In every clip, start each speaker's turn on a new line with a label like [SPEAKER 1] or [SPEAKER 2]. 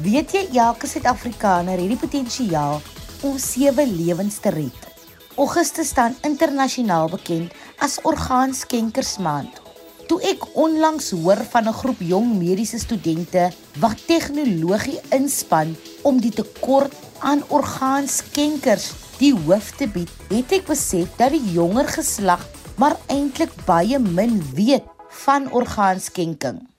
[SPEAKER 1] Weet jy elke Suid-Afrikaner het die potensiaal om sewe lewens te red. Augustus staan internasionaal bekend as orgaanskenkersmaand. Toe ek onlangs hoor van 'n groep jong mediese studente wat tegnologie inspann om die tekort aan orgaanskenkers die hoof te bied, het ek besef dat die jonger geslag maar eintlik baie min weet van orgaanskenking.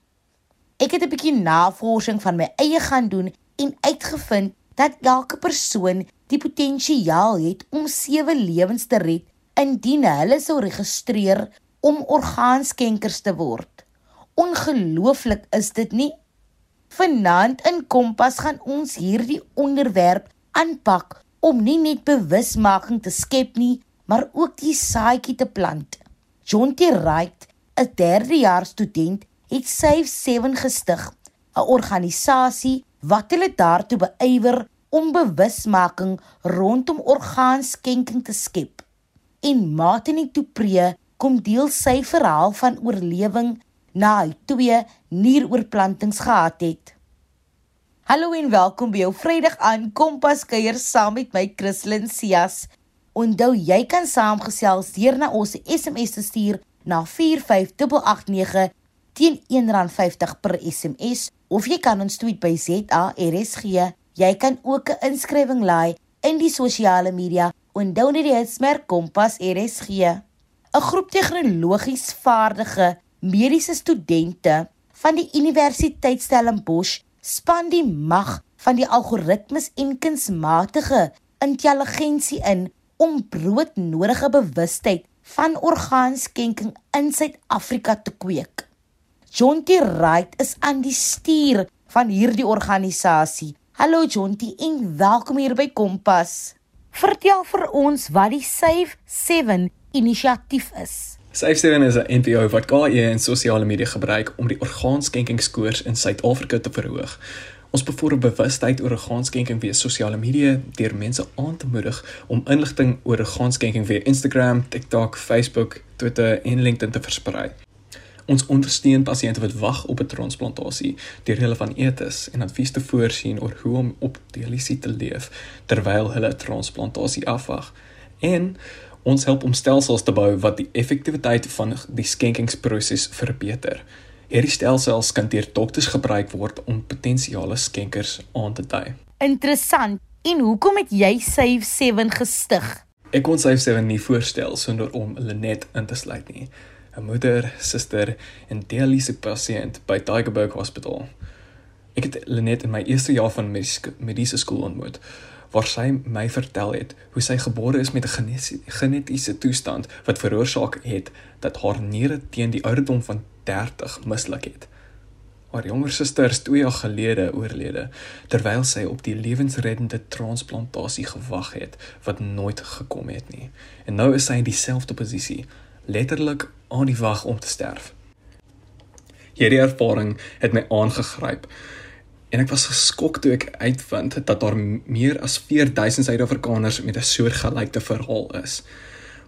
[SPEAKER 1] Ek het 'n bietjie navorsing van my eie gaan doen en uitgevind dat elke persoon die potensiaal het om sewe lewens te red indien hulle sou registreer om orgaanskenkers te word. Ongelooflik is dit nie? Vanaand in Kompas gaan ons hierdie onderwerp aanpak om nie net bewusmaking te skep nie, maar ook die saadjie te plant. John T. Wright, 'n derdejaars student het Save 7 gestig, 'n organisasie wat hulle daartoe beywer om bewusmaking rondom orgaanskenking te skep. En Martin Tupree kom deel sy verhaal van oorlewing na hy twee nieroorplantings gehad het. Hallo en welkom by jou Vrydag aan Kompas kuier saam met my Christlyn Cias. Onthou jy kan saamgesels deur na ons SMS te stuur na 45889 teen R1.50 per SMS of jy kan ons tweet by ZARSG. Jy kan ook 'n inskrywing laai in die sosiale media onder die hitsmerk Kompas RSG. 'n Groep tegnologies vaardige mediese studente van die Universiteit Stellenbosch span die mag van die algoritmes en kunsmatige intelligensie in om broodnodige bewustheid van orgaanskenking in Suid-Afrika te kweek. John T. Wright is aan die stuur van hierdie organisasie. Hallo John T. en welkom hier by Kompas. Vertel vir ons wat die Save 7 inisiatief is.
[SPEAKER 2] Save 7 is 'n NPO wat KI en sosiale media gebruik om die orgaanskenkingskoers in Suid-Afrika te verhoog. Ons bevorder bewustheid oor orgaanskenking via sosiale media deur mense aan te moedig om inligting oor orgaanskenking via Instagram, TikTok, Facebook, Twitter en LinkedIn te versprei. Ons ondersteun pasiënte wat wag op 'n transplantasie deur hulle van eetes en advies te voorsien oor hoe om op dialyse te leef terwyl hulle 'n transplantasie afwag. En ons help om stelsels te bou wat die effektiwiteit van die skenkingsproses verbeter. Hierdie stelsels kan deur dokters gebruik word om potensiale skenkers aan te dui.
[SPEAKER 1] Interessant. En hoekom het jy Save 7 gestig?
[SPEAKER 2] Ek kon Save 7 nie voorstel sonder om Lenet in te sluit nie. 'n moeder, suster en dialyse pasiënt by Tygerberg Hospital. Ek het Lenet in my eerste jaar van mediese skool ontmoet waar sy my vertel het hoe sy gebore is met 'n genetiese toestand wat veroorsaak het dat haar niere teen die ouderdom van 30 misluk het. Haar jonger suster is 2 jaar gelede oorlede terwyl sy op die lewensreddende transplantasie gewag het wat nooit gekom het nie. En nou is sy in dieselfde posisie letterlik aan die wag om te sterf. Hierdie ervaring het my aangegryp en ek was geskok toe ek uitvind dat daar meer as 4000 Suid-Afrikaners met 'n soortgelyke verhaal is.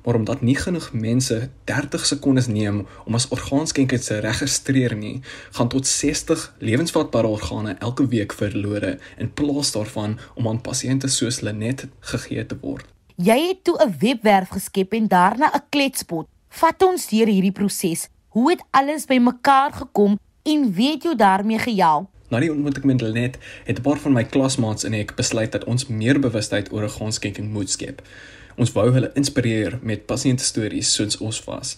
[SPEAKER 2] Maar omdat nie genoeg mense 30 sekondes neem om as orgaanskenker te registreer nie, gaan tot 60 lewensvatbare organe elke week verlore in plaas daarvan om aan pasiënte soos Lenet gegee te word.
[SPEAKER 1] Jy het toe 'n webwerf geskep en daarna 'n kletspot Vat ons deur hierdie proses. Hoe het alles bymekaar gekom en weet jy daarmee gehelp?
[SPEAKER 2] Na die ontmoeting met Lenet het 'n paar van my klasmaats en ek besluit dat ons meer bewustheid oor orgaanskenking moet skep. Ons wou hulle inspireer met pasiëntstories soos ons was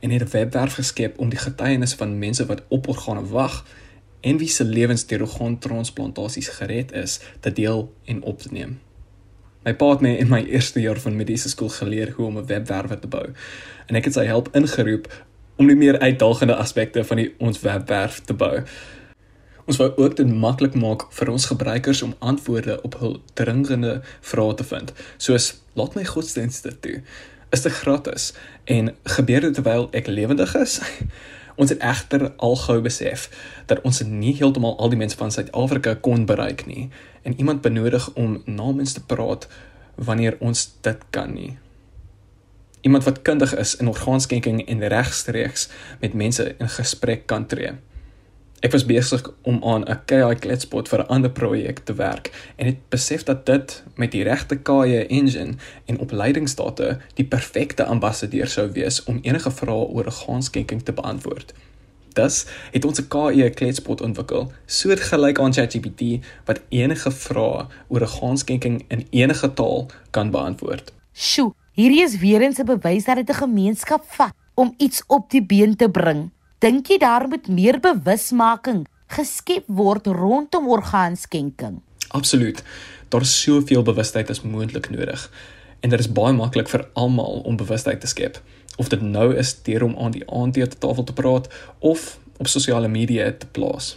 [SPEAKER 2] en het 'n webwerf geskep om die getuienisse van mense wat op organe wag en wie se lewens deur orgaantransplantasies gered is te deel en op te neem. My pa het my in my eerste jaar van mediese skool geleer hoe om 'n webwerf te bou. En ek het sy help ingeroep om die meer uitdagende aspekte van die ons webwerf te bou. Ons wou ook dit maklik maak vir ons gebruikers om antwoorde op hul dringende vrae te vind, soos laat my godsdienste toe. Is dit gratis en gebeur dit terwyl ek lewendig is? Ons het egter al gou besef dat ons nie heeltemal al die mense van Suid-Afrika kon bereik nie en iemand benodig om namens te praat wanneer ons dit kan nie. Iemand wat kundig is in orgaanskenking en regstreeks met mense in gesprek kan tree. Ek was besig om aan 'n KI kletspot vir 'n ander projek te werk en het besef dat dit met die regte KI engine en opleidingsdata die perfekte ambassadeur sou wees om enige vrae oor 'n gaanskenking te beantwoord. Dus het ons 'n KI kletspot ontwikkel, soortgelyk aan ChatGPT wat enige vrae oor 'n gaanskenking in enige taal kan beantwoord.
[SPEAKER 1] Sjoe, hierdie is weer eens 'n bewys dat dit 'n gemeenskap vat om iets op die been te bring. Dink jy daar moet meer bewusmaking geskep word rondom orgaanskenking?
[SPEAKER 2] Absoluut. Daar is soveel bewustheid as moontlik nodig. En dit is baie maklik vir almal om bewustheid te skep of dit nou is deur om aan die aandetafel te praat of op sosiale media te plaas.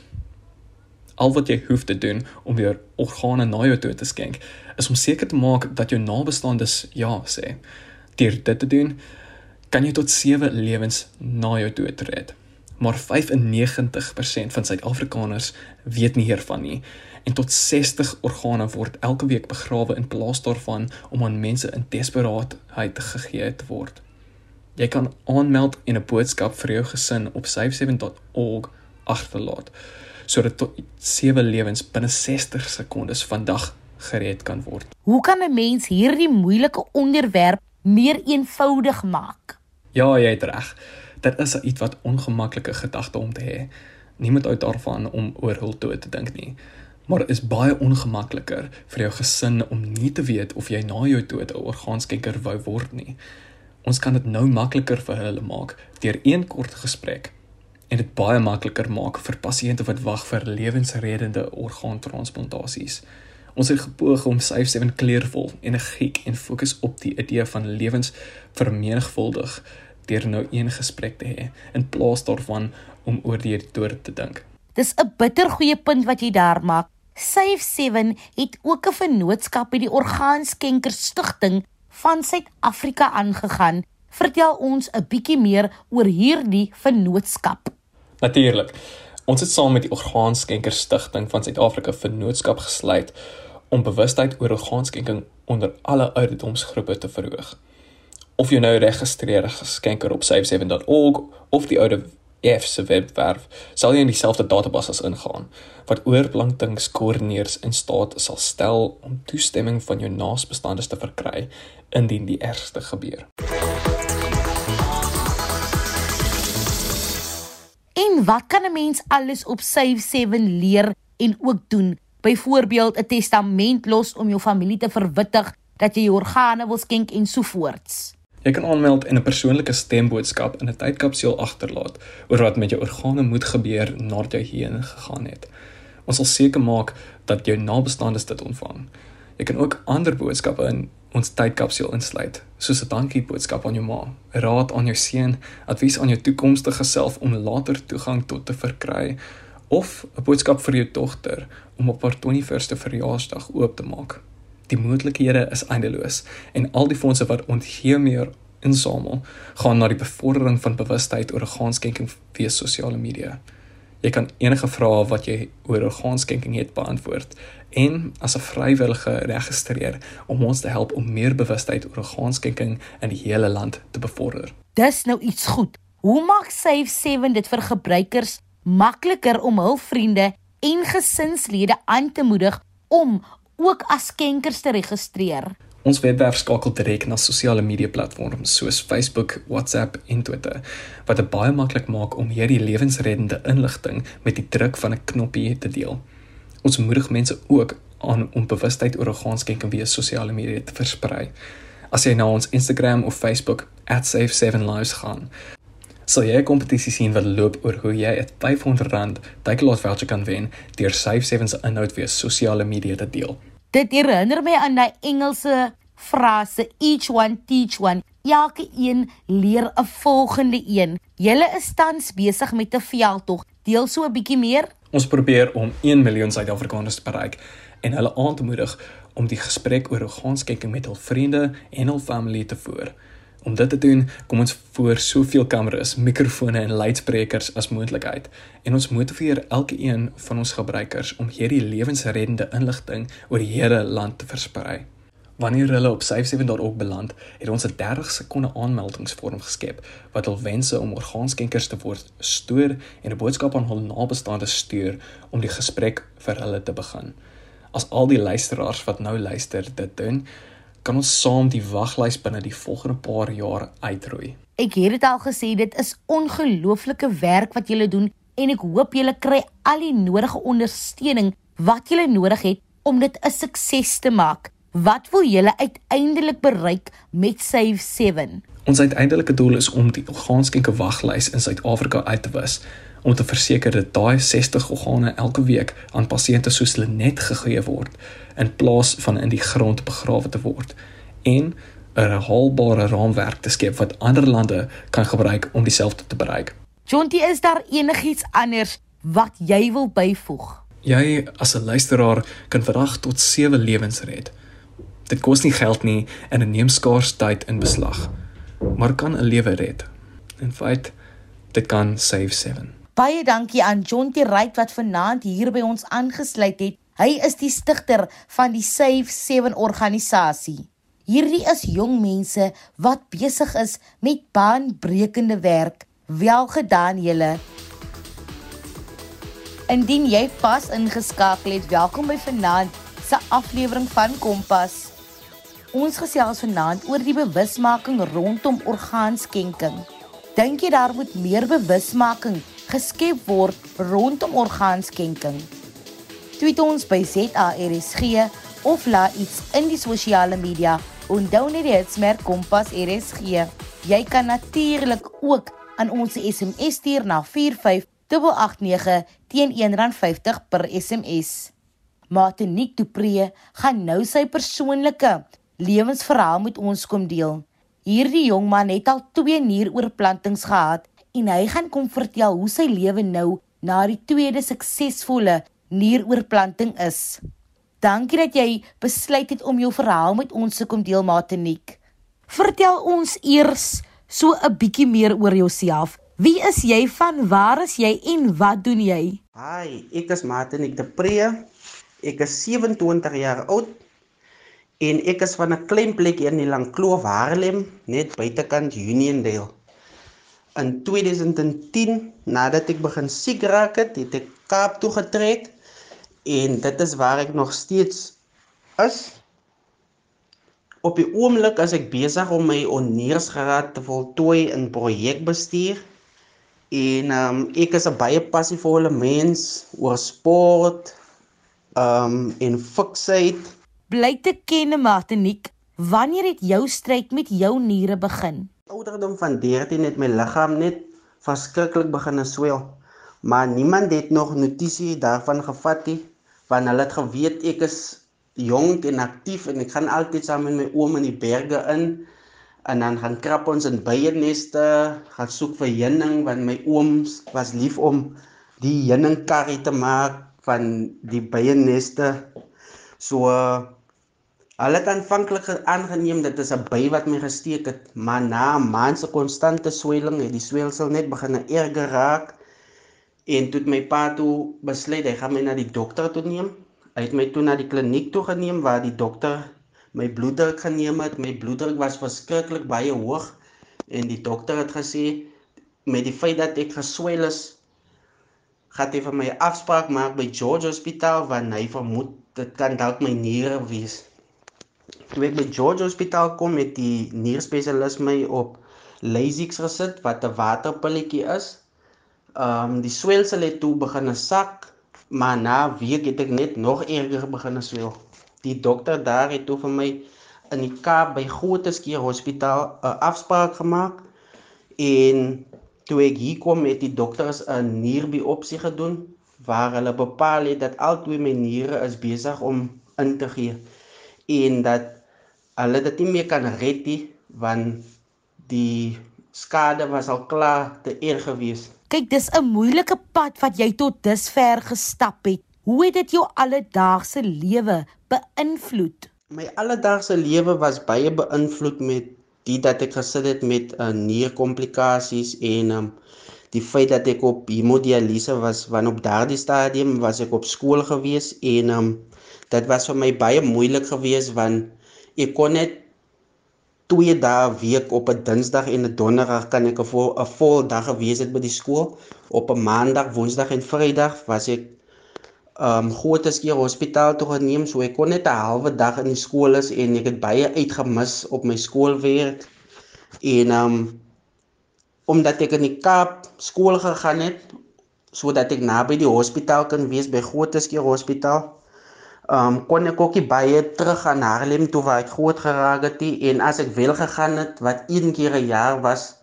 [SPEAKER 2] Al wat jy hoef te doen om jou organe na jou toe te skenk, is om seker te maak dat jou nabestaandes ja sê. Deur dit te doen, kan jy tot 7 lewens na jou dood red. Maar 95% van Suid-Afrikaners weet nie hiervan nie en tot 60 organe word elke week begrawe in plaas daarvan om aan mense in desperaatheid gegee te word. Jy kan aanmeld en 'n boodskap vir jou gesin op save7.org agterlaat sodat tot 7 lewens binne 60 sekondes vandag gered kan word.
[SPEAKER 1] Hoe kan 'n mens hierdie moeilike onderwerp meer eenvoudig maak?
[SPEAKER 2] Ja, jy het reg. Dit is iets wat ongemaklike gedagte om te hê. Niemand hou daarvan om oor hul dood te dink nie. Maar is baie ongemakliker vir jou gesin om nie te weet of jy na jou dood 'n orgaanskenker wou word nie. Ons kan dit nou makliker vir hulle maak deur een kort gesprek en dit baie makliker maak vir pasiënte wat wag vir lewensreddende orgaantransplantasies. Ons het gepoog om Safe7 kleurvol, energiek en fokus op die idee van lewens vermenigvuldig deur nou een gesprek te hê in plaas daarvan om oor die dood te dink.
[SPEAKER 1] Dis 'n bittergoeie punt wat jy daar maak. Safe7 het ook 'n vennootskap by die Orgaanskenker Stichting van Suid-Afrika aangegaan. Vertel ons 'n bietjie meer oor hierdie vennootskap.
[SPEAKER 2] Natuurlik. Ons het saam met die Orgaanskenker Stichting van Suid-Afrika vennootskap gesluit om bewustheid oor orgaanskenking onder alle ouderdomsgroepe te verhoog. Of jy nou registreer as geskenker op save7.org of die ouer EF se webwerf, sal jy in dieselfde database ingaan wat oorplantingskoördineers in staat sal stel om toestemming van jou naasbestandes te verkry indien die ergste gebeur.
[SPEAKER 1] En wat kan 'n mens alles op Save7 leer en ook doen? Byvoorbeeld 'n testament los om jou familie te verwittig dat jy jou organe wil skenk en so voorts.
[SPEAKER 2] Jy kan aanmeld en 'n persoonlike stemboodskap in 'n tydkapsule agterlaat oor wat met jou organe moet gebeur nadat jy hierheen gegaan het. Ons sal seker maak dat jou nabestaandes dit ontvang. Jy kan ook ander boodskappe in ons tydkapsule insluit, soos 'n dankie boodskap aan jou ma, raad aan jou seun, advies aan jou toekomstige self om later toegang tot te verkry of 'n boodskap vir jou dogter om op haar 21ste verjaarsdag oop te maak. Die moontlikhede is eindeloos en al die fondse wat ons hiermee insamel, gaan na die bevordering van bewustheid oor orgaanskenking via sosiale media. Jy kan enige vrae wat jy oor orgaanskenking het beantwoord en as 'n vrywillige registreer om ons te help om meer bewustheid oor orgaanskenking in die hele land te bevorder.
[SPEAKER 1] Dis nou iets goed. Hoe maak Save7 dit vir gebruikers makliker om hul vriende en gesinslede aan te moedig om ook as skenkers te registreer.
[SPEAKER 2] Ons webwerf skakel direk na sosiale media platforms soos Facebook, WhatsApp en Twitter wat dit baie maklik maak om hierdie lewensreddende inligting met die druk van 'n knoppie te deel. Ons moedig mense ook aan om bewustheid oor orgaanskenking via sosiale media te versprei. As jy na ons Instagram of Facebook @safe7lives gaan, sal jy 'n kompetisie sien wat loop oor hoe jy 'n R500 Takealot voucher kan wen deur Safe7 se inhoud via sosiale media te deel.
[SPEAKER 1] Dit herinner my aan daai Engelse frase each one teach one. Elke een leer 'n volgende een. Julle is tans besig met 'n veldtog. Deel so 'n bietjie meer.
[SPEAKER 2] Ons probeer om 1 miljoen Suid-Afrikaners te bereik en hulle aan te moedig om die gesprek oor orgaanskenking met hul vriende en hul familie te voer. Om dit te doen, kom ons voor soveel kameras, mikrofone en luidsprekers as moontlik uit en ons motiveer elke een van ons gebruikers om hierdie lewensreddende inligting oor die hele land te versprei. Wanneer hulle op save7.org beland, het ons 'n 30 sekonde aanmeldingsvorm geskep wat hul wense om orgaanskenkers te word stoor en 'n boodskap aan hul nabestaandes stuur om die gesprek vir hulle te begin. As al die luisteraars wat nou luister dit doen, kan ons saam die waglys binne die volgende paar jaar uitroei.
[SPEAKER 1] Ek het dit al gesê, dit is ongelooflike werk wat julle doen en ek hoop julle kry al die nodige ondersteuning wat julle nodig het om dit 'n sukses te maak. Wat wil julle uiteindelik bereik met Save 7?
[SPEAKER 2] Ons uiteindelike doel is om die orgaanskenke waglys in Suid-Afrika uit te wis om te verseker dat daai 60 organe elke week aan pasiënte soos hulle net gegee word in plaas van in die grond begrawe te word en 'n haalbare raamwerk te skep wat ander lande kan gebruik om dieselfde te bereik.
[SPEAKER 1] Jonty, is daar enigiets anders wat jy wil byvoeg?
[SPEAKER 2] Jy as 'n luisteraar kan vandag tot 7 lewens red. Dit kos nie geld nie en dit neem skaars tyd in beslag, maar kan 'n lewe red. In feite, dit kan save 7.
[SPEAKER 1] Baie dankie aan Jonty Wright wat vanaand hier by ons aangesluit het. Hy is die stigter van die Save 7 organisasie. Hierdie is jong mense wat besig is met baanbrekende werk. Welgedaan julle. Indien jy pas ingeskakel het, welkom by vanaand se aflewering van Kompas. Ons gesels vanaand oor die bewusmaking rondom orgaanskenking. Dink jy daar moet meer bewusmaking geskep word rondom orgaanskenking? Tweet ons by ZARSG of laat iets in die sosiale media onthou net die hitsmerk Kompas RSG. Jy kan natuurlik ook aan ons SMS stuur na 45889 teen R1.50 per SMS. Martinique Dupree gaan nou sy persoonlike lewensverhaal met ons kom deel. Hierdie jong man het al twee nieroorplantings gehad en hy gaan kom vertel hoe sy lewe nou na die tweede suksesvolle nieroorplanting is. Dankie dat jy besluit het om jou verhaal met ons te kom deel, Mateniek. Vertel ons eers so 'n bietjie meer oor jouself. Wie is jy van waar is jy en wat doen jy?
[SPEAKER 3] Hi, ek is Mateniek de Pree. Ek is 27 jaar oud en ek is van 'n klein plek in die Langkloof Haarlem, net buitekant Uniondale. In 2010, nadat ek begin siek raak het, het ek Kaap toe getrek en dit is waar ek nog steeds is. Op die oomblik as ek besig om my onneersgraad te voltooi in projekbestuur en um, ek is 'n baie passievolle mens oor sport um en fiksheid
[SPEAKER 1] bly te ken Martinique, wanneer het jou stryd met jou niere begin?
[SPEAKER 3] Ouderdom van 13 het my liggaam net verskriklik begin swel. Maar niemand het nog notisie daarvan gevat nie, want hulle het geweet ek is jonk en aktief en ek gaan altyd saam met my oom in die berge in en dan gaan krap ons in beierneste, gaan soek vir heuning want my ooms was lief om die heuningkarrie te maak van die beierneste. So Hulle het aanvanklik aangeneem dit is 'n by wat my gesteek het, maar na 'n maand se konstante swelling het die swelsel net begin erger raak en toe my pa toe besluit hy gaan my na die dokter toe neem. Hy het my toe na die kliniek toe geneem waar die dokter my bloeddruk geneem het. My bloeddruk was verskriklik baie hoog en die dokter het gesê met die feit dat ek geswel is, gaan hy vir my afspraak maak by George Hospitaal want hy vermoed dit kan dalk my niere wees toe ek by George Hospitaal kom met die nierspesialis my op Lasix gesit wat 'n waterpilletjie is. Ehm um, die swelsel het toe begin sak, maar na week het ek net nog erger begin swel. Die dokter daar het toe vir my in die Kaap by Grooteskier Hospitaal 'n afspraak gemaak en toe ek hier kom met die dokters 'n nierbiopsie gedoen waar hulle bepaal het dat al twee my niere is besig om in te gee en dat hulle dit nie meer kan red nie want die skade was al klaar te erg gewees.
[SPEAKER 1] Kyk, dis 'n moeilike pad wat jy tot dusver gestap het. Hoe het dit jou alledaagse lewe beïnvloed?
[SPEAKER 3] My alledaagse lewe was baie beïnvloed met die dat ek gesit het met 'n uh, nierkomplikasies en um, die feit dat ek op hemodialyse was, want op daardie stadium was ek op skool gewees en um, dit was vir my baie moeilik geweest want Ek kon net twee dae week op 'n Dinsdag en 'n Donderdag kan ek 'n vol 'n vol dag gewees het by die skool. Op 'n Maandag, Woensdag en Vrydag was ek ehm um, Grooteskier Hospitaal toe geneem, so ek kon net 'n halwe dag in die skool is en ek het baie uitgemis op my skoolwerk. En ehm um, omdat ek in die Kaap skool gegaan het sodat ek naby die hospitaal kan wees by Grooteskier Hospitaal um, kon ek ook baie terug aan Haarlem toe waar ek groot geraak het en as ek wel gegaan het wat een keer 'n jaar was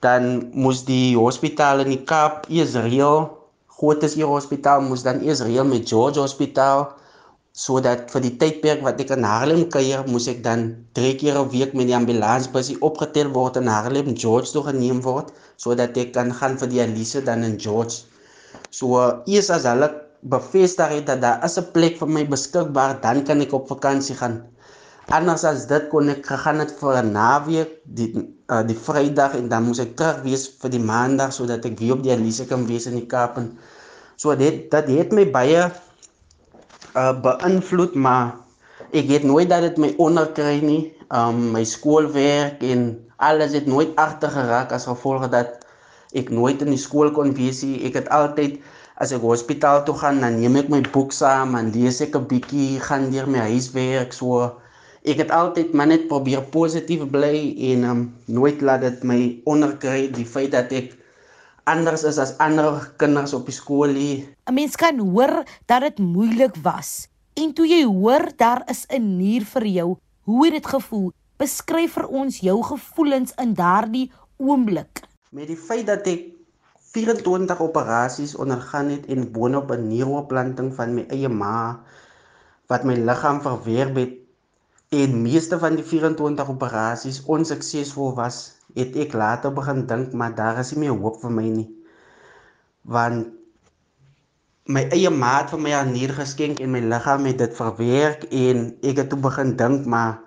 [SPEAKER 3] dan moes die hospitaal in die Kaap Israel groot is hier hospitaal moes dan Israel met George Hospitaal sodat vir die tydperk wat ek in Haarlem kuier moes ek dan 3 keer 'n week met die ambulansbusie opgetel word in Haarlem George toe geneem word sodat ek kan gaan vir die analise dan in George. So eers as hulle bevestig het dat daar is 'n plek vir my beskikbaar, dan kan ek op vakansie gaan. Anders as dit kon ek gegaan het vir 'n naweek, die uh, die Vrydag en dan moes ek terug wees vir die Maandag sodat ek weer op die Elise kan wees in die Kaap en so dit dat het my baie uh beïnvloed, maar ek het nooit dat dit my onderkry nie. Um my skoolwerk en alles het nooit agter geraak as gevolg dat ek nooit in die skool kon wees nie. Ek het altyd as ek hospitaal toe gaan, dan neem ek my boek saam en lees ek 'n bietjie, gaan deur my huiswerk so. Ek het altyd maar net probeer positief bly en um, nooit laat dit my onderkry die feit dat ek anders is as ander kinders op die skool nie.
[SPEAKER 1] 'n Mens kan hoor dat dit moeilik was. En toe jy hoor daar is 'n nier vir jou, hoe het dit gevoel? Beskryf vir ons jou gevoelens in daardie oomblik.
[SPEAKER 3] Met die feit dat ek 24 operasies ondergaan het en boonop 'n neuroplanting van my eie ma wat my liggaam verwerp het en meeste van die 24 operasies onsuksesvol was, het ek later begin dink maar daar is nie meer hoop vir my nie. Want my eie ma het vir my 'n nier geskenk en my liggaam het dit verwerk en ek het toe begin dink maar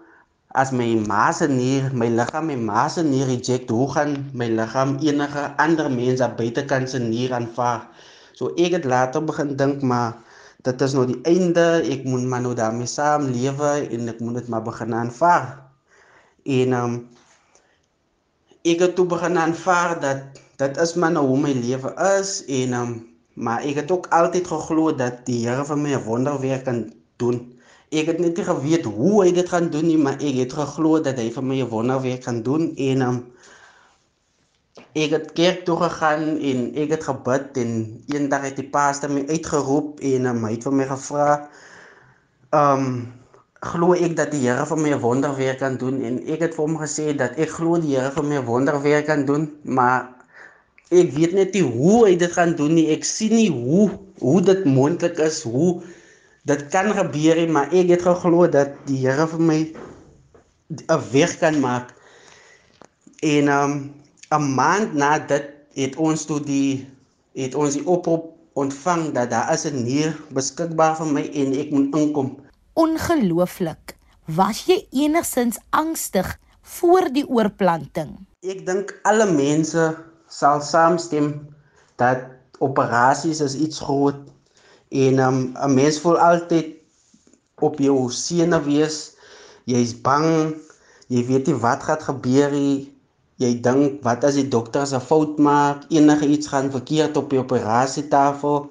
[SPEAKER 3] as my ma se nier, my liggaam my ma se nier reject, hoe gaan my liggaam enige ander mense buitekant se nier aanvaar? So ek het later begin dink maar dit is nou die einde, ek moet maar nou daarmee saam lewe en ek moet dit maar begin aanvaar. En um ek het toe begin aanvaar dat dit is maar nou hoe my lewe is en um maar ek het ook altyd geglo dat die Here vir my 'n wonderwerk kan doen. Ek het net nie geweet hoe hy dit gaan doen nie, maar ek het geglo dat hy vir my 'n wonderwerk gaan doen en um, ek het kerk toe gegaan en ek het gebid en eendag het die pastoor my uitgeroep en um, hy het vir my gevra um glo ek dat die Here vir my 'n wonderwerk kan doen en ek het vir hom gesê dat ek glo die Here vir my 'n wonderwerk kan doen, maar ek weet net nie hoe hy dit gaan doen nie. Ek sien nie hoe hoe dit moontlik is, hoe dit kan gebeur nie, maar ek het geglo dat die Here vir my 'n weg kan maak. En um 'n maand na dit het ons toe die het ons die oproep ontvang dat daar is 'n nier beskikbaar vir my en ek moet inkom.
[SPEAKER 1] Ongelooflik. Was jy enigsins angstig voor die oorplanting?
[SPEAKER 3] Ek dink alle mense sal saamstem dat operasies is iets groot En um, 'n mens voel altyd op jou sene wees. Jy's bang. Jy weet nie wat gaan gebeur nie. Jy dink wat as die dokter 'n fout maak, enige iets gaan verkeerd op die operasietafel.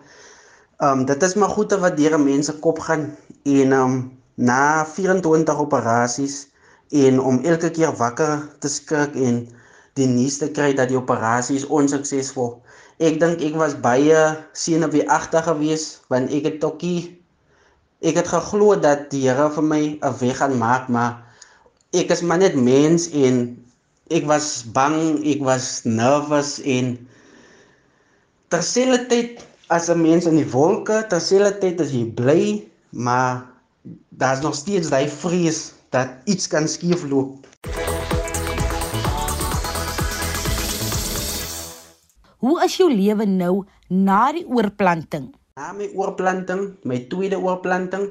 [SPEAKER 3] Um dit is maar goed wat deur mense kop gaan en um na 24 operasies en om elke keer wakker te skrik en die nuus te kry dat die operasie is onsuksesvol. Ek dink ek was baie senuweeagtig geweest want ek het tokkie ek het geglo dat die Here vir my 'n weg gaan maak, maar ek is maar net mens en ek was bang, ek was nervous en terselfdertyd as 'n mens in die wolke, terselfdertyd as jy bly, maar daar's nog steeds daai vrees dat iets kan skeefloop.
[SPEAKER 1] Hoe is jou lewe nou na die oorplanting?
[SPEAKER 3] Na my oorplanting, my tweede oorplanting,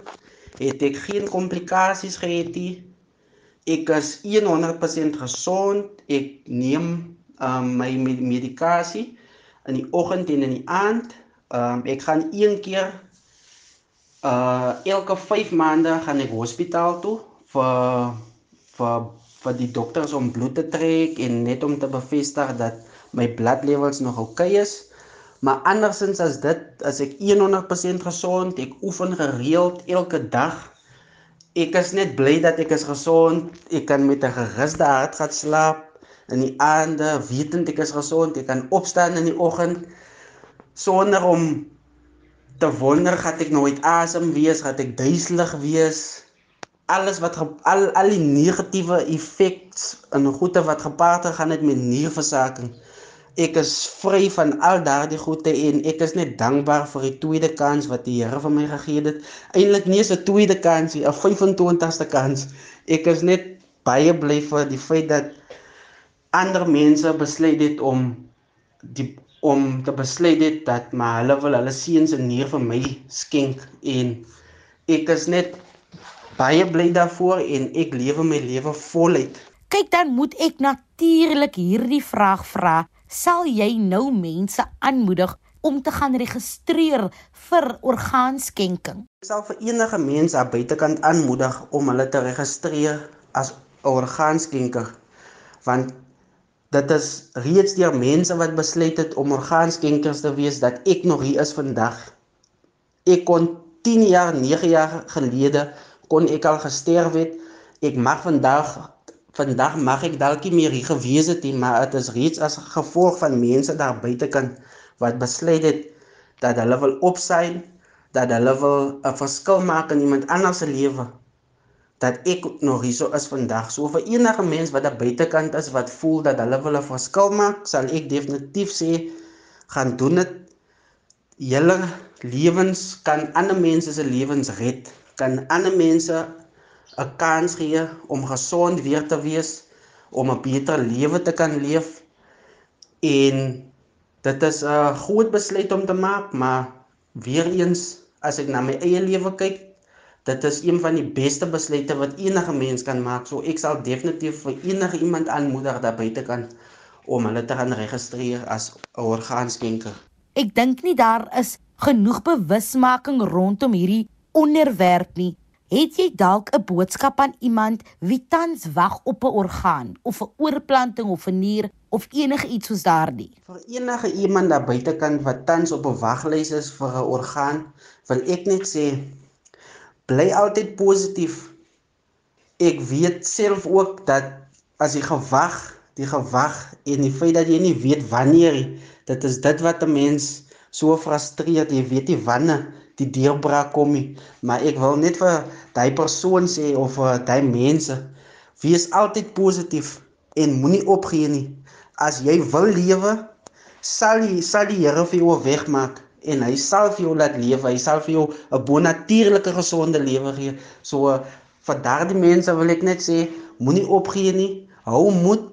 [SPEAKER 3] het ek geen komplikasies gehad nie. Ek is 100% gesond. Ek neem um, my medikasie in die oggend en in die aand. Um, ek gaan een keer uh elke 5 maande gaan ek hospitaal toe vir vir vir die dokters om bloed te trek en net om te bevestig dat my bloed levels nog oukei okay is. Maar andersins as dit as ek 100% gesond, ek oefen gereeld elke dag. Ek is net bly dat ek is gesond. Ek kan met 'n geruste hart gaan slaap in die aande, wetend ek is gesond. Ek kan opstaan in die oggend sonder om te wonder gaan ek nooit asem wees, gaan ek duiselig wees alles wat al al die negatiewe effekte en goeie wat gepaard gaan het met nierversaking. Ek is vry van al daardie goeie en ek is net dankbaar vir die tweede kans wat die Here vir my gegee het. Eintlik nie eens 'n tweede kans nie, 'n 25ste kans. Ek is net baie bly vir die feit dat ander mense besluit het om die om te besluit het dat maar hulle wil hulle seuns en nier vir my skenk en ek is net baie bly daarvoor en ek lewe my lewe voluit.
[SPEAKER 1] Kyk dan moet ek natuurlik hierdie vraag vra. Sal jy nou mense aanmoedig om te gaan registreer vir orgaanskenking?
[SPEAKER 3] Ek sal vir enige mens aan buitekant aanmoedig om hulle te registreer as orgaanskenker want dit is reeds deur mense wat besluit het om orgaanskenkers te wees dat ek nog hier is vandag. Ek kon 10 jaar, 9 jaar gelede kon ek al gesterf het. Ek mag vandag vandag mag ek dalk nie meer hier gewees het nie, maar dit is reeds as gevolg van mense daar buitekant wat besluit het dat hulle wil opsyn, dat hulle wil 'n verskil maak in iemand anders se lewe. Dat ek nog hier is vandag. So vir enige mens wat daar buitekant is wat voel dat hulle wil 'n verskil maak, sal ek definitief sê gaan doen dit. Julle lewens kan ander mense se lewens red kan ander mense 'n kans gee om gesond weer te wees, om 'n beter lewe te kan leef. En dit is 'n groot besluit om te maak, maar weer eens as ek na my eie lewe kyk, dit is een van die beste besluite wat enige mens kan maak. So ek sal definitief vir enige iemand aanmoedig daar buite kan om hulle te gaan registreer as 'n orgaanskenker.
[SPEAKER 1] Ek dink nie daar is genoeg bewusmaking rondom hierdie onderwerp nie. Het jy dalk 'n boodskap aan iemand wie tans wag op 'n orgaan of 'n oorplanting of 'n nier of enige iets soos daardie?
[SPEAKER 3] Vir enige iemand daar buitekant wat tans op 'n waglys is vir 'n orgaan, wil ek net sê bly altyd positief. Ek weet self ook dat as jy gewag, die gewag en die feit dat jy nie weet wanneer dit is dit wat 'n mens so frustreer, jy weet nie wanneer die deurbraak kom nie. Maar ek wil net vir daai persoon sê of vir daai mense, wees altyd positief en moenie opgee nie. As jy wil lewe, sal jy sal die Here vir jou wegmaak en hy sal vir jou laat lewe. Hy sal vir jou 'n bonatuurlike gesonde lewe gee. So vir daardie mense wil ek net sê, moenie opgee nie. Hou moed.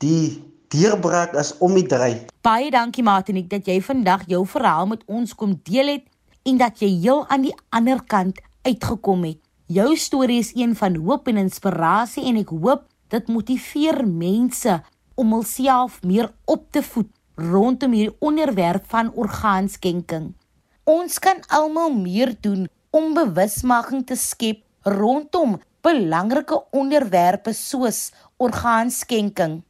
[SPEAKER 3] Die deurbraak is om die draai.
[SPEAKER 1] Baie dankie Martinik dat jy vandag jou verhaal met ons kom deel het en dat jy heel aan die ander kant uitgekom het. Jou storie is een van hoop en inspirasie en ek hoop dit motiveer mense om hulself meer op te voed rondom hierdie onderwerp van orgaanskenking. Ons kan almal meer doen om bewusmaking te skep rondom belangrike onderwerpe soos orgaanskenking.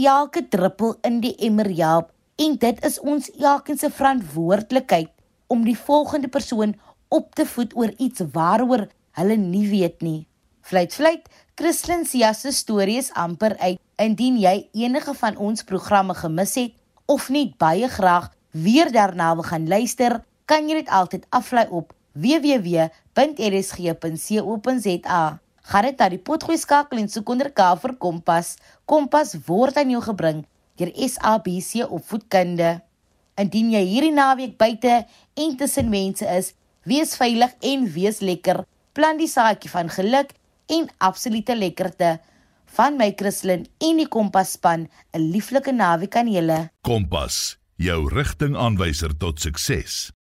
[SPEAKER 1] Elke druppel in die emmer help en dit is ons elkeen se verantwoordelikheid om die volgende persoon op te voed oor iets waaroor hulle nie weet nie. Fluit fluit, Christlyn Sia se storie is amper uit. Indien jy enige van ons programme gemis het of net baie graag weer daarna wil gaan luister, kan jy dit altyd aflaai op www.rsg.co.za. Gaan dit na die potgooi skakel en soek onder K vir Kompas. Kompas word aan jou gebring deur SABC opvoedkunde. Indien jy hierdie naweek buite en tussen mense is, wees veilig en wees lekker. Plant die saadjie van geluk en absolute lekkerte. Van my Christlyn en die Kompas span, 'n lieflike naweek aan julle.
[SPEAKER 4] Kompas, jou rigtingaanwyser tot sukses.